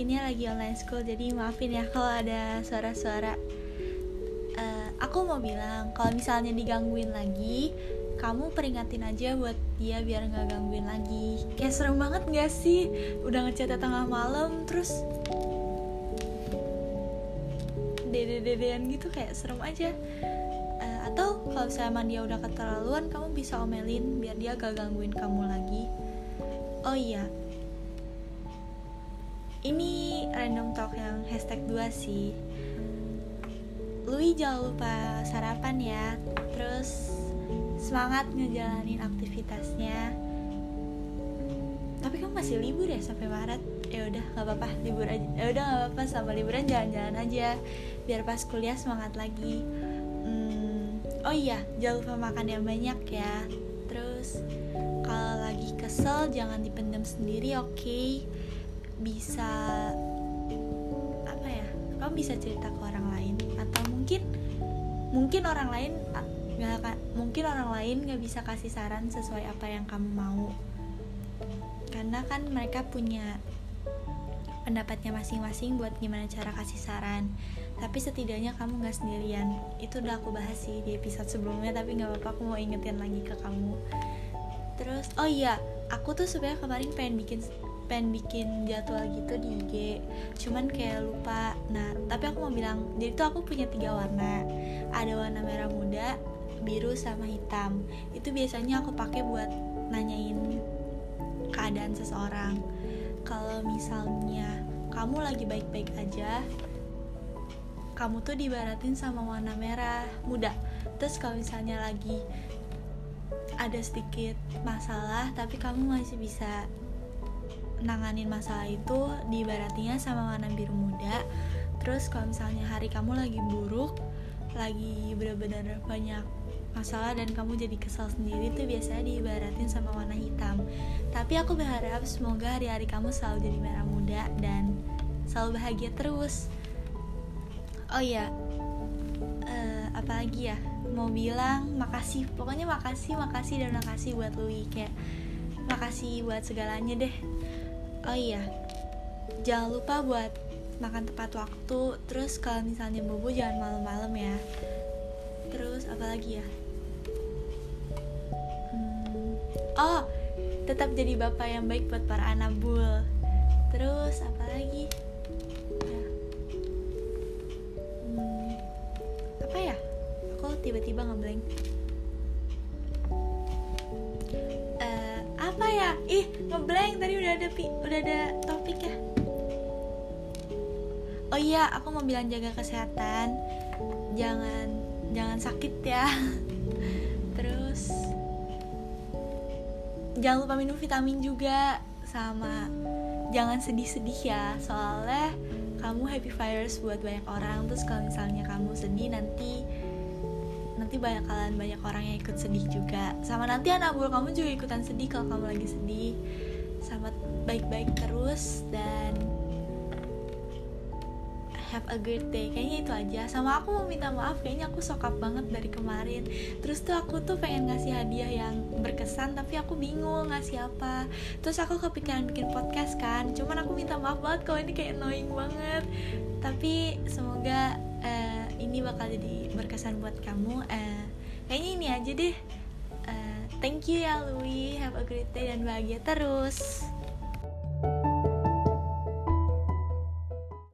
ini lagi online school jadi maafin ya kalau ada suara-suara. Uh, aku mau bilang kalau misalnya digangguin lagi kamu peringatin aja buat dia biar nggak gangguin lagi. Kayak serem banget gak sih? Udah ngechat tengah malam terus dede-dedean gitu kayak serem aja. Uh, atau kalau misalnya dia udah keterlaluan kamu bisa omelin biar dia gak gangguin kamu lagi. Oh iya ini random talk yang hashtag 2 sih. Lui jangan lupa sarapan ya. Terus semangat ngejalanin aktivitasnya. Tapi kamu masih libur ya sampai Maret? Ya udah nggak apa-apa libur aja. Ya udah nggak apa-apa sama liburan jalan-jalan aja. Biar pas kuliah semangat lagi. Hmm, Oh iya jangan lupa makan yang banyak ya. Terus kalau lagi kesel jangan dipendam sendiri oke? okay? Bisa apa ya kamu bisa cerita ke orang lain atau mungkin mungkin orang lain nggak mungkin orang lain nggak bisa kasih saran sesuai apa yang kamu mau. Karena kan mereka punya pendapatnya masing-masing buat gimana cara kasih saran. Tapi setidaknya kamu nggak sendirian. Itu udah aku bahas sih di episode sebelumnya tapi nggak apa-apa aku mau ingetin lagi ke kamu. Terus oh iya aku tuh sebenarnya kemarin pengen bikin pengen bikin jadwal gitu di IG cuman kayak lupa. Nah tapi aku mau bilang jadi tuh aku punya tiga warna. Ada warna merah muda biru sama hitam. Itu biasanya aku pakai buat nanyain keadaan seseorang. Kalau misalnya kamu lagi baik-baik aja kamu tuh dibaratin sama warna merah muda. Terus kalau misalnya lagi ada sedikit masalah tapi kamu masih bisa nanganin masalah itu diibaratinya sama warna biru muda. Terus kalau misalnya hari kamu lagi buruk lagi bener-bener banyak masalah dan kamu jadi kesal sendiri tuh biasanya diibaratin sama warna hitam. Tapi aku berharap semoga hari-hari kamu selalu jadi merah muda dan selalu bahagia terus. Oh iya uh, apa lagi ya? Mau bilang makasih pokoknya makasih makasih dan makasih buat Louis. Kayak makasih buat segalanya deh oh iya. Jangan lupa buat makan tepat waktu. Terus kalau misalnya bobo jangan malam-malam ya. Terus apa lagi ya? Hmm, oh tetap jadi bapak yang baik buat para anak bul. Terus apa lagi? Ya. hmm, apa ya? Aku tiba-tiba ngeblank ih ngeblank tadi udah ada pi udah ada topik ya? Oh iya aku mau bilang jaga kesehatan. Jangan jangan sakit ya. Terus jangan lupa minum vitamin juga sama jangan sedih-sedih ya. Soalnya kamu happy virus buat banyak orang. Terus kalau misalnya kamu sedih nanti nanti banyak kalian banyak orang yang ikut sedih juga. Sama nanti anak buah kamu juga ikutan sedih kalau kamu lagi sedih. Sama baik-baik terus dan have a good day. Kayaknya itu aja. Sama aku mau minta maaf kayaknya aku sokap banget dari kemarin. Terus tuh aku tuh pengen ngasih hadiah yang berkesan tapi aku bingung ngasih apa. Terus aku kepikiran bikin podcast kan. Cuman aku minta maaf banget kalau ini kayak annoying banget. Tapi semoga uh, ini bakal jadi berkesan buat kamu uh, kayaknya ini aja deh. Uh, thank you ya Louis. Have a great day dan bahagia terus